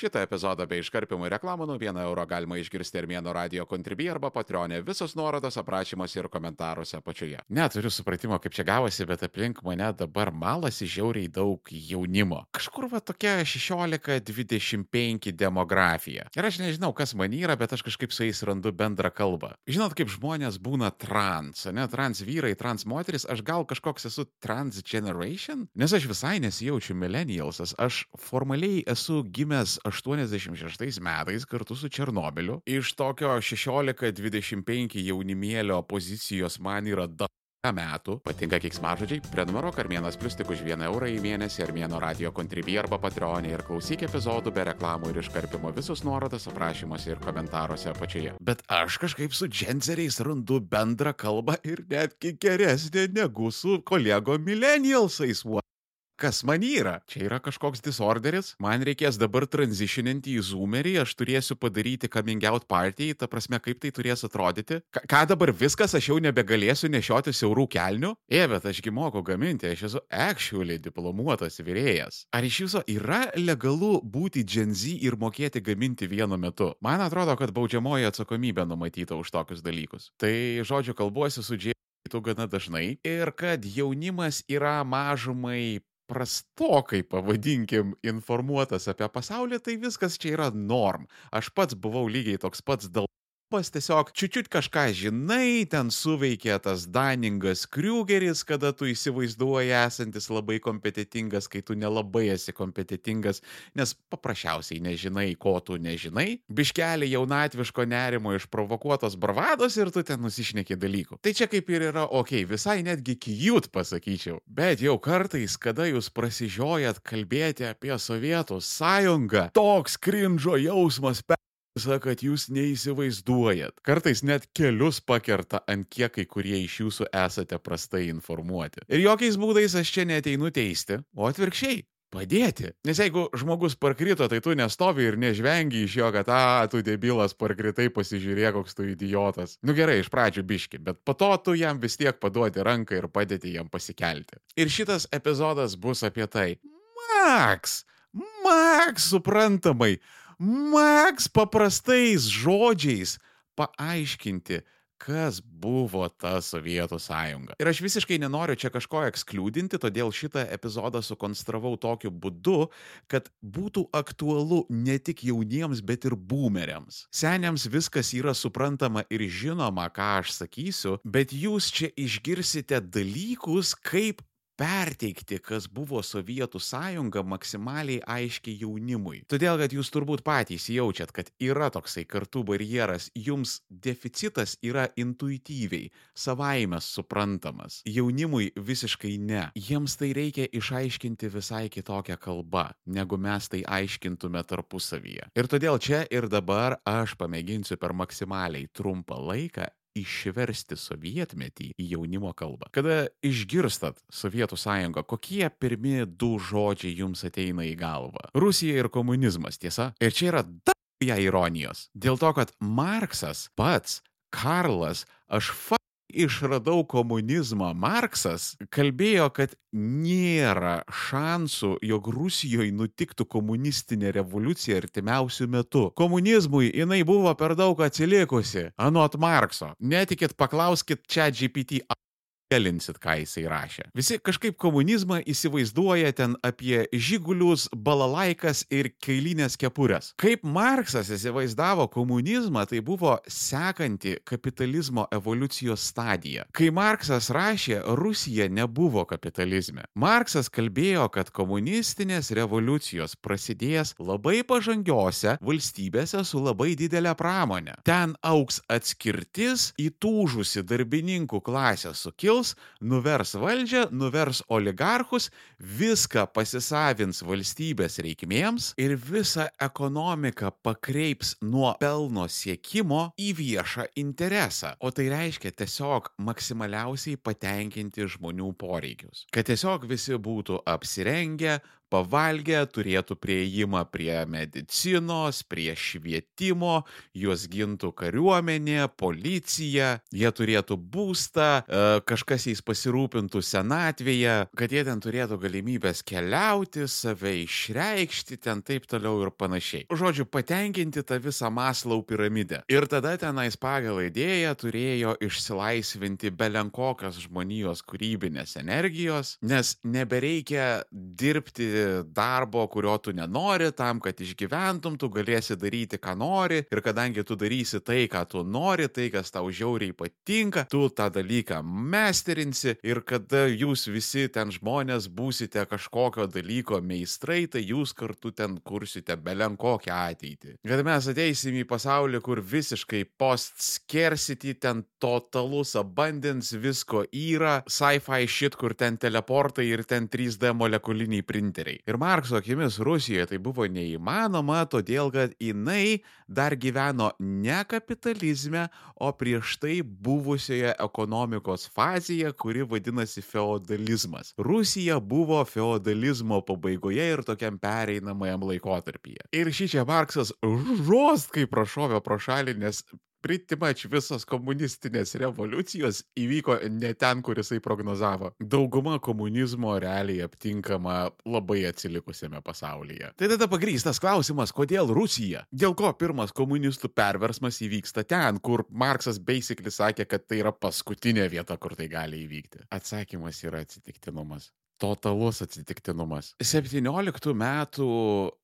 Šitą epizodą bei iškarpimų reklamų nuo 1 euro galima išgirsti Armėno radio kontribį arba patronė. Visos nuorodos aprašymuose ir komentaruose apačioje. Neturiu supratimo, kaip čia gavosi, bet aplink mane dabar malasi žiauriai daug jaunimo. Kažkur va tokia 16-25 demografija. Ir aš nežinau, kas man yra, bet aš kažkaip su jais randu bendrą kalbą. Žinot, kaip žmonės būna trans, ne trans vyrai, trans moteris, aš gal kažkoks esu transgeneration? Nes aš visai nesijaučiu millennialsas, aš formaliai esu gimęs 86 metais kartu su Černobiliu. Iš tokio 16-25 jaunimėlio pozicijos man yra da metų. Patinka keiksmažodžiai? Prenumeruok Armėnas Plus tik už 1 eurą į mėnesį Armėno radio kontribį arba patreonį ir klausyk epizodų be reklamų ir iškarpimo visus nuorodas aprašymuose ir komentaruose apačioje. Bet aš kažkaip su dženseriais randu bendrą kalbą ir netgi geresnė negu su kolego millennialsais. What? Kas man yra. Čia yra kažkoks disorderis, man reikės dabar transitioninti į zoomerį, aš turėsiu padaryti coming out party, ta prasme, kaip tai turės atrodyti. Ka ką dabar viskas, aš jau nebegalėsiu nešioti siaurų kelnių? E, bet ašgi moku gaminti, aš esu actually diplomuotas vyrėjas. Ar iš viso yra legalu būti Gen Z ir mokėti gaminti vienu metu? Man atrodo, kad baudžiamoji atsakomybė numatyta už tokius dalykus. Tai žodžiu, kalbuosi su Džiai tu gana dažnai ir kad jaunimas yra mažumai prastokai, pavadinkim, informuotas apie pasaulį, tai viskas čia yra norm. Aš pats buvau lygiai toks pats dėl pas tiesiog čiučiut kažką žinai, ten suveikė tas Daningas Kriugeris, kada tu įsivaizduoji esantis labai kompetitingas, kai tu nelabai esi kompetitingas, nes paprasčiausiai nežinai, ko tu nežinai. Biškelį jaunatviško nerimo išprovokuotos bravados ir tu ten nusišneki dalykų. Tai čia kaip ir yra, okei, okay, visai netgi kijut pasakyčiau. Bet jau kartais, kada jūs prasižiojat kalbėti apie Sovietų sąjungą, toks krinžo jausmas per kad jūs neįsivaizduojat. Kartais net kelius pakerta, ant kiek kai kurie iš jūsų esate prastai informuoti. Ir jokiais būdais aš čia neteinu teisti, o atvirkščiai. Padėti. Nes jeigu žmogus parkrito, tai tu nestovi ir nežvengi iš jo, kad, a, tu debilas parkritai, pasižiūrėk, koks tu idiotas. Nu gerai, iš pradžių biški, bet po to tu jam vis tiek paduodi ranką ir padėti jam pasikelti. Ir šitas epizodas bus apie tai. Max! Max, suprantamai! Max paprastais žodžiais paaiškinti, kas buvo ta Sovietų sąjunga. Ir aš visiškai nenoriu čia kažko ekskliūdinti, todėl šitą epizodą sukonstravau tokiu būdu, kad būtų aktualu ne tik jauniems, bet ir boomeriams. Seniams viskas yra suprantama ir žinoma, ką aš sakysiu, bet jūs čia išgirsite dalykus, kaip perteikti, kas buvo Sovietų sąjunga maksimaliai aiškiai jaunimui. Todėl, kad jūs turbūt patys jaučiat, kad yra toksai kartų barjeras, jums deficitas yra intuityviai, savaime suprantamas. Jaunimui visiškai ne. Jiems tai reikia išaiškinti visai kitokią kalbą, negu mes tai aiškintume tarpusavyje. Ir todėl čia ir dabar aš pamėginsiu per maksimaliai trumpą laiką išversti sovietmetį į jaunimo kalbą. Kada išgirstat Sovietų sąjungą, kokie pirmi du žodžiai jums ateina į galvą? Rusija ir komunizmas, tiesa? Ir čia yra da ją ironijos. Dėl to, kad Marksas pats, Karlas, aš fa išradau komunizmą, Marksas kalbėjo, kad nėra šansų, jog Rusijoje nutiktų komunistinė revoliucija artimiausių metų. Komunizmui jinai buvo per daug atsilikusi, anot Markso. Netikit, paklauskit čia GPT Pelinsit, ką jisai rašė. Visi kažkaip komunizmą įsivaizduoja ten apie žigulius, balalaikas ir kailinės kepurės. Kaip Marksas įsivaizdavo komunizmą, tai buvo sekanti kapitalizmo evoliucijos stadija. Kai Marksas rašė, Rusija nebuvo kapitalizme. Marksas kalbėjo, kad komunistinės revoliucijos prasidės labai pažangiose valstybėse su labai didelė pramonė. Ten auks atskirtis, įtūžusi darbininkų klasė sukils, sukils, nuvers valdžią, nuvers oligarchus, viską pasisavins valstybės reikmėms ir visą ekonomiką pakreips nuo pelno siekimo į viešą interesą. O tai reiškia tiesiog maksimaliausiai patenkinti žmonių poreikius. Kad tiesiog visi būtų apsirengę, pavalgę, turėtų prieimą prie medicinos, prie švietimo, juos gintų kariuomenė, policija, jie turėtų būstą, e, kažkas jais pasirūpintų senatvėje, kad jie ten turėtų galimybės keliauti, save išreikšti, ten taip toliau ir panašiai. Žodžiu, patenkinti tą visą Maslau piramidę. Ir tada tenais pagal idėją turėjo išsilaisvinti belenkokios žmonijos kūrybinės energijos, nes nebereikia dirbti darbo, kurio tu nenori, tam, kad išgyventum, tu galėsi daryti, ką nori ir kadangi tu darysi tai, ką tu nori, tai, kas tau žiauriai patinka, tu tą dalyką mesterinsi ir kada jūs visi ten žmonės būsite kažkokio dalyko meistrai, tai jūs kartu ten kursite belenkokią ateitį. Kad mes ateisim į pasaulį, kur visiškai post-scarcity, ten totalus abundance, visko yra, sci-fi shit, kur ten teleportai ir ten 3D molekuliniai printeriai. Ir Markso akimis Rusijoje tai buvo neįmanoma, todėl kad jinai dar gyveno ne kapitalizme, o prieš tai buvusioje ekonomikos fazėje, kuri vadinasi feodalizmas. Rusija buvo feodalizmo pabaigoje ir tokiam pereinamajam laikotarpyje. Ir šį čia Marksas žost kaip prašovė pro šalį, nes pretty much visos komunistinės revoliucijos įvyko ne ten, kur jisai prognozavo. Dauguma komunizmo realiai aptinkama labai atsilikusiame pasaulyje. Tai tada pagrystas klausimas, kodėl Rusija? Dėl ko pirmas komunistų perversmas įvyksta ten, kur Marksas basically sakė, kad tai yra paskutinė vieta, kur tai gali įvykti? Atsakymas yra atsitiktinumas totalus atsitiktinumas. 17 metų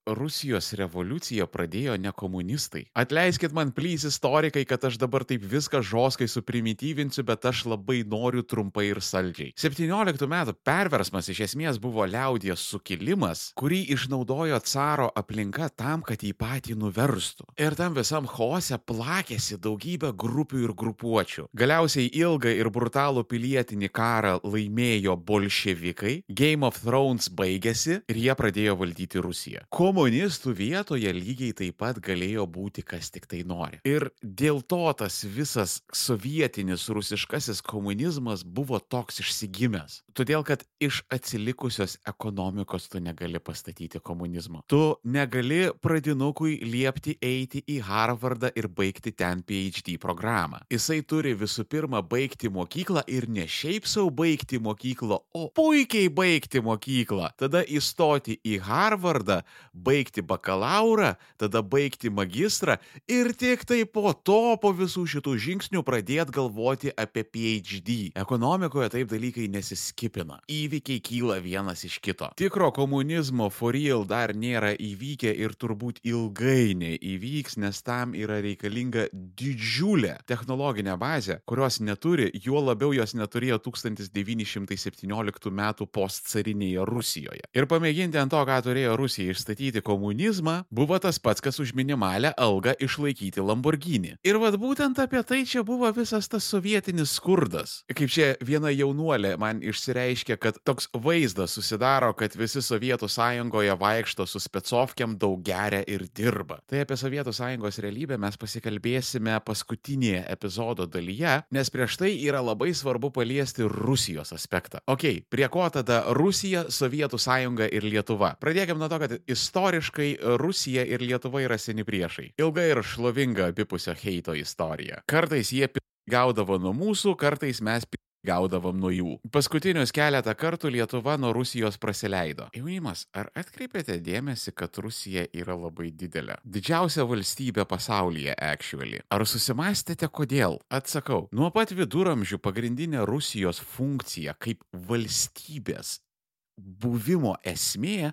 Rusijos revoliuciją pradėjo ne komunistai. Atleiskit man, plys istorikai, kad aš dabar taip viską žoskai suprimityvinsiu, bet aš labai noriu trumpai ir saldžiai. 17 metų perversmas iš esmės buvo liaudies sukilimas, kurį išnaudojo caro aplinka tam, kad jį patį nuverstų. Ir tam visam chaose plakėsi daugybė grupių ir grupuočių. Galiausiai ilgą ir brutalų pilietinį karą laimėjo bolševikai, Game of Thrones baigėsi ir jie pradėjo valdyti Rusiją. Komunistų vietoje lygiai taip pat galėjo būti kas tik tai nori. Ir dėl to tas visas sovietinis rusiškasis komunizmas buvo toks išsigimęs. Todėl, kad iš atsilikusios ekonomikos tu negali pastatyti komunizmo. Tu negali pradinukui liepti eiti į Harvardą ir baigti ten PhD programą. Jisai turi visų pirma baigti mokyklą ir ne šiaip savo baigti mokyklą, o puikiai baigti mokyklą, tada įstoti į Harvardą, baigti bakalaurą, tada baigti magistrą ir tik tai po to, po visų šitų žingsnių pradėti galvoti apie PhD. Ekonomikoje taip dalykai nesiskipina. Įvykiai kyla vienas iš kito. Tikro komunizmo for real dar nėra įvykę ir turbūt ilgai neįvyks, nes tam yra reikalinga didžiulė technologinė bazė, kurios neturi, juo labiau jos neturėjo 1917 m. postcarinėje Rusijoje. Ir pamėginti ant to, ką turėjo Rusija išstatyti komunizmą, buvo tas pats, kas už minimalę algą išlaikyti Lamborghini. Ir vad būtent apie tai čia buvo visas tas sovietinis skurdas. Kaip čia viena jaunuolė man išsireiškė, kad toks vaizdas susidaro, kad visi Sovietų sąjungoje vaikšto su specovkiam daug geria ir dirba. Tai apie Sovietų sąjungos realybę mes pasikalbėsime paskutinėje epizodo dalyje, nes prieš tai yra labai svarbu paliesti Rusijos aspektą. Ok, prie ko tada Rusija, Sovietų sąjunga ir Lietuva? Pradėkime nuo to, kad istoriškai Rusija ir Lietuva yra seni priešai. Ilga ir šlovinga abipusio heito istorija. Kartais jie gaudavo nuo mūsų, kartais mes gaudavom nuo jų. Paskutinius keletą kartų Lietuva nuo Rusijos praleido. Jaunimas, ar atkreipėte dėmesį, kad Rusija yra labai didelė? Didžiausia valstybė pasaulyje, actually. Ar susimastėte, kodėl? Atsakau, nuo pat viduramžių pagrindinė Rusijos funkcija kaip valstybės buvimo esmė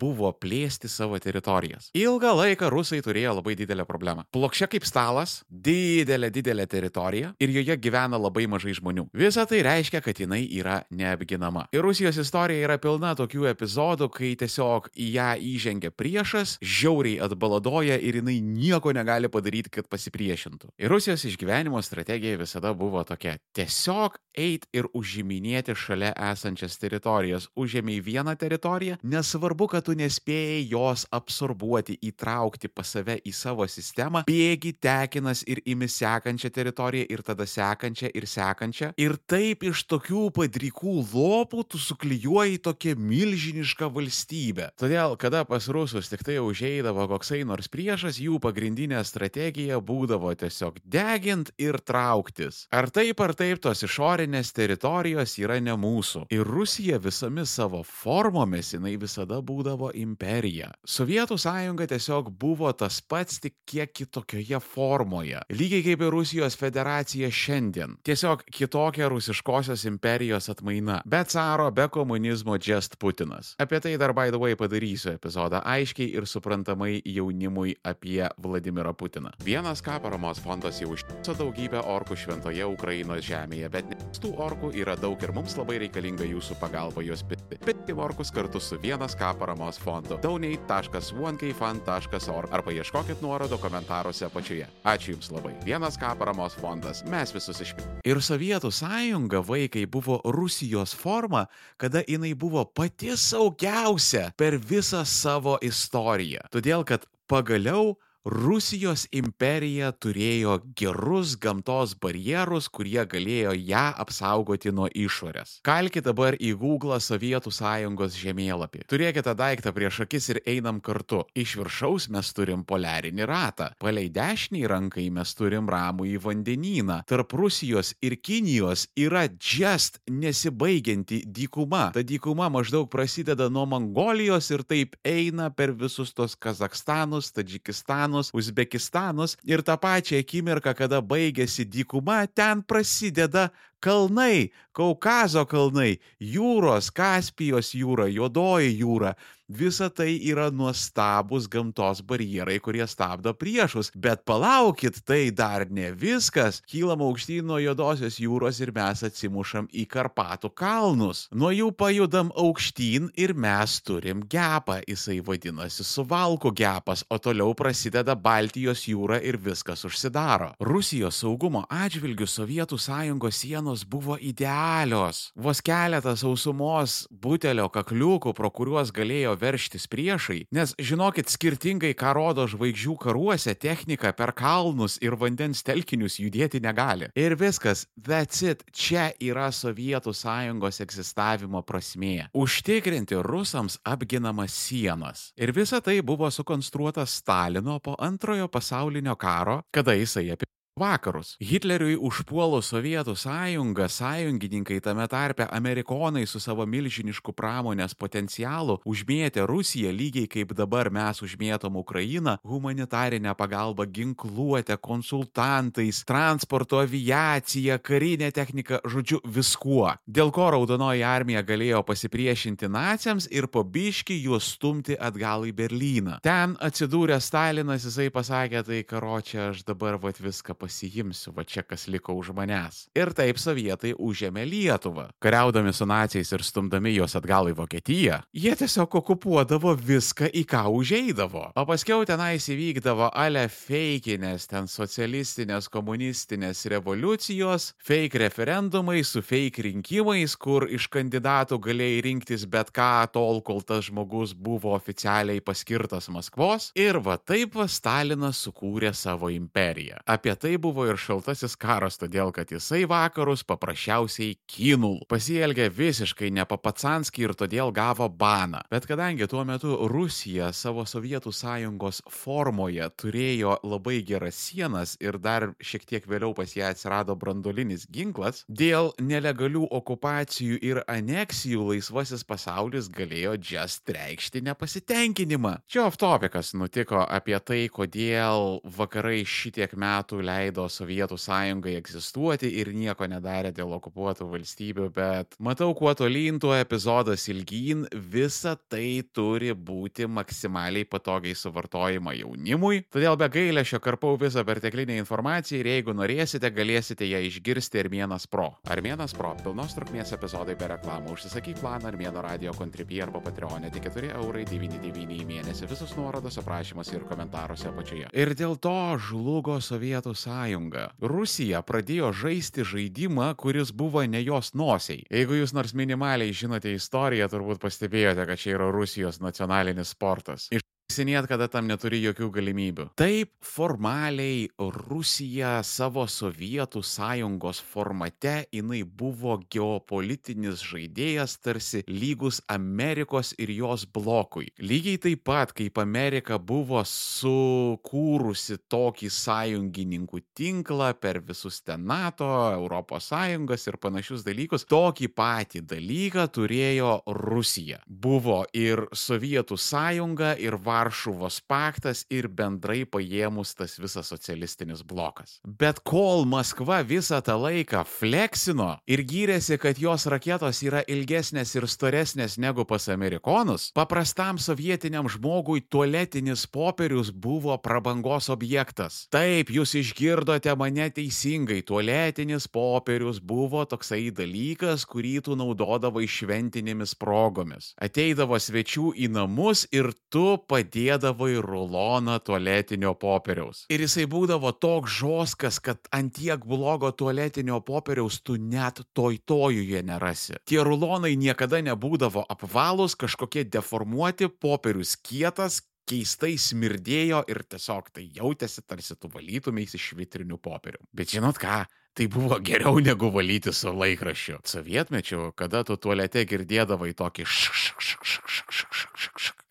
buvo plėsti savo teritorijas. Ilgą laiką rusai turėjo labai didelę problemą. Plokščia kaip stalas, didelė, didelė teritorija ir joje gyvena labai mažai žmonių. Visa tai reiškia, kad jinai yra neapginama. Ir Rusijos istorija yra pilna tokių epizodų, kai tiesiog į ją įžengia priešas, žiauriai atbaladoja ir jinai nieko negali padaryti, kad pasipriešintų. Ir Rusijos išgyvenimo strategija visada buvo tokia - tiesiog eit ir užiminėti šalia esančias teritorijas. Užėmė vieną teritoriją, nesvarbu, kad tu tu nespėjai jos absorbuoti, įtraukti pas save į savo sistemą, bėgi tekinas ir imi sekančią teritoriją ir tada sekančią ir sekančią. Ir taip iš tokių padrikų lopų tu suklyjuoji tokią milžinišką valstybę. Todėl, kada pas rusus tik tai užeidavo koksai nors priešas, jų pagrindinė strategija būdavo tiesiog degint ir trauktis. Ar taip ar taip tos išorinės teritorijos yra ne mūsų. Ir Rusija visomis savo formomis jinai visada būdavo imperija. Sovietų sąjunga tiesiog buvo tas pats tik kiek kitokioje formoje. Lygiai kaip ir Rusijos federacija šiandien. Tiesiog kitokia rusiškosios imperijos atmaina. Be caro, be komunizmo, just Putinas. Apie tai dar by the way padarysiu epizodą aiškiai ir suprantamai jaunimui apie Vladimirą Putiną. Vienas ką paramos fondas jau užtiso daugybę orkų šventoje Ukrainos žemėje, bet tų orkų yra daug ir mums labai reikalinga jūsų pagalba juos pitti. Pitti orkus kartu su vienas ką paramos fondu. donate.1kfan.org arba ieškokit nuorodo komentaruose apačioje. Ačiū Jums labai. Vienas ką paramos fondas. Mes visus išpirkome. Ir Sovietų sąjunga vaikai buvo Rusijos forma, kada jinai buvo pati saugiausia per visą savo istoriją. Todėl, kad pagaliau Rusijos imperija turėjo gerus gamtos barjerus, kurie galėjo ją apsaugoti nuo išorės. Kalkite dabar į Google Sovietų sąjungos žemėlapį. Turėkite daiktą prieš akis ir einam kartu. Iš viršaus mes turim poliarinį ratą. Palei dešinį rankai mes turim ramų į vandenyną. Tarp Rusijos ir Kinijos yra just nesibaigianti dykuma. Ta dykuma maždaug prasideda nuo Mongolijos ir taip eina per visus tos Kazakstanus, Tadžikistanus, Uzbekistanus ir tą pačią akimirką, kada baigėsi dykuma, ten prasideda kalnai, Kaukazo kalnai, jūros, Kaspijos jūra, Jodoji jūra. Visa tai yra nuostabus gamtos barjerai, kurie stabdo priešus. Bet palaukit, tai dar ne viskas. Kylam aukštyn nuo Jodosios jūros ir mes atsimušam į Karpatų kalnus. Nuo jų pajudam aukštyn ir mes turim gepą. Jisai vadinasi Suvalkų gepas, o toliau prasideda Baltijos jūra ir viskas užsidaro. Rusijos saugumo atžvilgių Sovietų sąjungos sienos buvo idealios. Vos keletas sausumos butelio kakliukų, pro kuriuos galėjo verštis priešai, nes žinokit, skirtingai ką rodo žvaigždžių karuose, technika per kalnus ir vandens telkinius judėti negali. Ir viskas, that's it, čia yra Sovietų sąjungos egzistavimo prasmė. Užtikrinti rusams apginamas sienas. Ir visa tai buvo sukonstruota Stalino po antrojo pasaulinio karo, kada jisai apie vakarus. Hitleriui užpuolus Sovietų sąjungą, sąjungininkai tame tarpe amerikonai su savo milžinišku pramonės potencialu užmėtė Rusiją lygiai kaip dabar mes užmėtom Ukrainą humanitarinę pagalbą ginkluotę, konsultantais, transporto aviacija, karinė technika, žodžiu viskuo. Dėl ko Raudonoji armija galėjo pasipriešinti naciams ir po biški juos stumti atgal į Berlyną. Ten atsidūrė Stalinas, jisai pasakė, tai karočią aš dabar vat viską pasiimsiu, va čia kas liko už manęs. Ir taip sovietai užėmė Lietuvą. Kariaudami su nacijais ir stumdami juos atgal į Vokietiją, jie tiesiog okupuodavo viską, į ką užeidavo. O paskiau tenais įvykdavo ale feikinės, ten socialistinės, komunistinės revoliucijos, fake referendumai su fake rinkimais, kur iš kandidatų galėjai rinktis bet ką tol, kol tas žmogus buvo oficialiai paskirtas Maskvos. Ir va taip Stalinas sukūrė savo imperiją. Apie tai tai buvo ir šaltasis karas, todėl kad jisai vakarus paprasčiausiai kinul. Pasielgė visiškai nepapacanski ir todėl gavo baną. Bet kadangi tuo metu Rusija savo Sovietų sąjungos formoje turėjo labai geras sienas ir dar šiek tiek vėliau pas ją atsirado brandolinis ginklas, dėl nelegalių okupacijų ir aneksijų laisvasis pasaulis galėjo just reikšti nepasitenkinimą. Čia oftopikas nutiko apie tai, kodėl vakarai šitiek metų leido leido Sovietų sąjungai egzistuoti ir nieko nedarė dėl okupuotų valstybių, bet matau, kuo tolyn tuo epizodas ilgyn, visa tai turi būti maksimaliai patogiai suvartojama jaunimui. Todėl be gailėšio karpau visą perteklinę informaciją ir jeigu norėsite, galėsite ją išgirsti Armėnas Pro. Armėnas Pro - pilnos trukmės epizodai be reklamų. Užsisakyk planą Armėno radio kontribį arba Patreonė tik 4 eurai 99 į mėnesį. Visus nuorodos aprašymas ir komentaruose apačioje. Ir dėl to žlugo Sovietų sąjunga sąjunga. Rusija pradėjo žaisti žaidimą, kuris buvo ne jos nosiai. Jeigu jūs nors minimaliai žinote istoriją, turbūt pastebėjote, kad čia yra Rusijos nacionalinis sportas. Iš Seniet, kada tam neturi jokių galimybių. Taip formaliai Rusija savo Sovietų sąjungos formate jinai buvo geopolitinis žaidėjas tarsi lygus Amerikos ir jos blokui. Lygiai taip pat, kaip Amerika buvo sukūrusi tokį sąjungininkų tinklą per visus ten NATO, Europos sąjungas ir panašius dalykus, tokį patį dalyką turėjo Rusija. Buvo ir Sovietų sąjunga, ir Vakarų Varšuvos paktas ir bendrai paėmus tas visas socialistinis blokas. Bet kol Maskva visą tą laiką fleksino ir gyrėsi, kad jos raketos yra ilgesnės ir storesnės negu pas amerikonus, paprastam sovietiniam žmogui tualetinis popierius buvo prabangos objektas. Taip, jūs išgirdote mane teisingai, tualetinis popierius buvo toksai dalykas, kurį tu naudodavai šventinėmis progomis. Ateidavo svečių į namus ir tu padėdavai padėdavai ruloną tualetinio popieriaus. Ir jisai būdavo toks žoskas, kad ant tiek blogo tualetinio popieriaus tu net toj tojuje nerasi. Tie rulonai niekada nebūdavo apvalus, kažkokie deformuoti, popierius kietas, keistai smirdėjo ir tiesiog tai jautėsi, tarsi tu valytumės iš vitrinių popierių. Bet žinot ką? Tai buvo geriau negu valyti su laikraščiu. Sovietmečiu, kada tu tualete girdėdavai tokį šk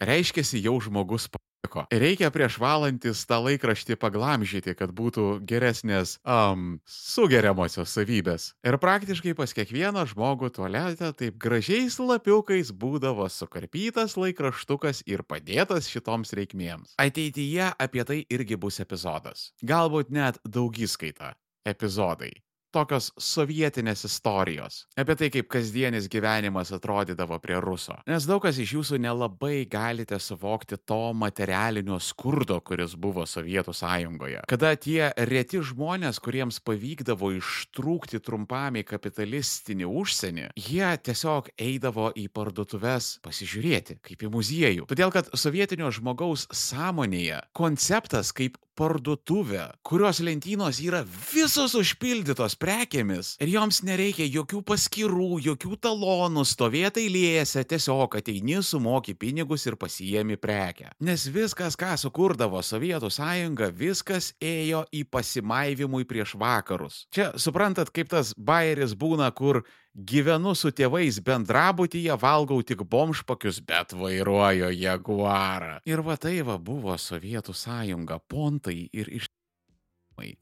reiškiasi jau žmogus patiko. Reikia prieš valantis tą laikraštį paglamžyti, kad būtų geresnės um, sugeriamosios savybės. Ir praktiškai pas kiekvieną žmogų tualete taip gražiais lapiukais būdavo sukarpytas laikraštukas ir padėtas šitoms reikmėms. Ateityje apie tai irgi bus epizodas. Galbūt net daugiskaita epizodai tokios sovietinės istorijos. Apie tai, kaip kasdienis gyvenimas atrodydavo prie ruso. Nes daug kas iš jūsų nelabai galite suvokti to materialinio skurdo, kuris buvo Sovietų sąjungoje. Kada tie reti žmonės, kuriems pavykdavo ištrūkti trumpam į kapitalistinį užsienį, jie tiesiog eidavo į parduotuves pasižiūrėti, kaip į muziejų. Todėl, kad sovietinio žmogaus sąmonėje konceptas kaip parduotuvė, kurios lentynos yra visos užpildytos prekėmis ir joms nereikia jokių paskirų, jokių talonų, stovėti eilėse, tiesiog ateini, sumoki pinigus ir pasijėmi prekę. Nes viskas, ką sukurdavo Sovietų sąjunga, viskas ėjo į pasimaivimui prieš vakarus. Čia suprantat, kaip tas bairis būna, kur gyvenu su tėvais bendrabutyje, valgau tik bomšpakius, bet vairuoju jaguarą. Ir va tai va buvo Sovietų sąjunga, pontai ir iš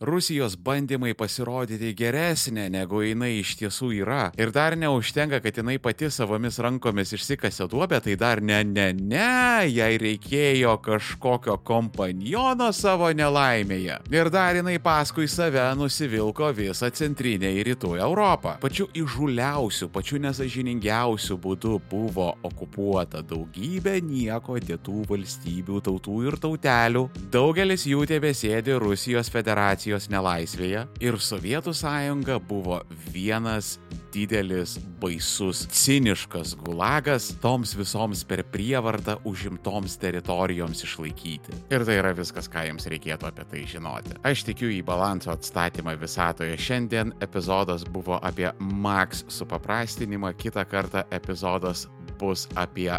Rusijos bandymai pasirodyti geresnė, negu jinai iš tiesų yra. Ir dar neužtenka, kad jinai pati savomis rankomis išsikasė duobę, tai dar ne, ne, ne, jai reikėjo kažkokio kompaniono savo nelaimėje. Ir dar jinai paskui save nusivilko visą centrinę ir rytų Europą. Pačiu įžuliausiu, pačiu nesažiningiausiu būdu buvo okupuota daugybė nieko dėtų valstybių, tautų ir tautelių. Daugelis jų tebesėdi Rusijos federacijos federacijos nelaisvėje ir Sovietų sąjunga buvo vienas didelis, baisus, ciniškas gulagas toms visoms per prievartą užimtoms teritorijoms išlaikyti. Ir tai yra viskas, ką jums reikėtų apie tai žinoti. Aš tikiu į balanso atstatymą visatoje. Šiandien epizodas buvo apie Max supaprastinimą, kitą kartą epizodas bus apie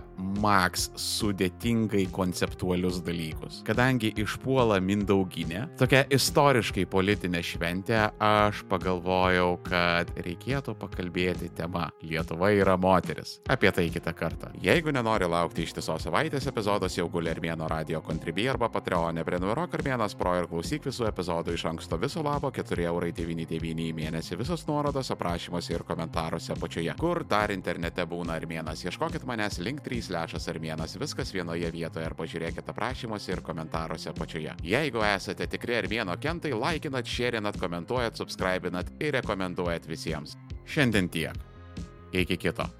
Max sudėtingai konceptualius dalykus. Kadangi išpuola Mindauginė, tokia istoriškai politinė šventė, aš pagalvojau, kad reikėtų pakalbėti tema Lietuva yra moteris. Apie tai kitą kartą. Jeigu nenori laukti ištisos savaitės epizodas, jau guli Armėno radio kontribį arba Patreonė, prenumeruok Armėnas Pro ir klausyk visų epizodų iš anksto viso labo 4,99 į mėnesį. Visos nuorodos aprašymuose ir komentaruose apačioje. Kur dar internete būna Armėnas, ieškok ieškokit manęs link 3 lešas armėnas, viskas vienoje vietoje ar pažiūrėkit aprašymuose ir komentaruose apačioje. Jeigu esate tikri armėno kentai, laikinat, šėrinat, komentuojat, subscribinat ir rekomenduojat visiems. Šiandien tiek. Iki kito.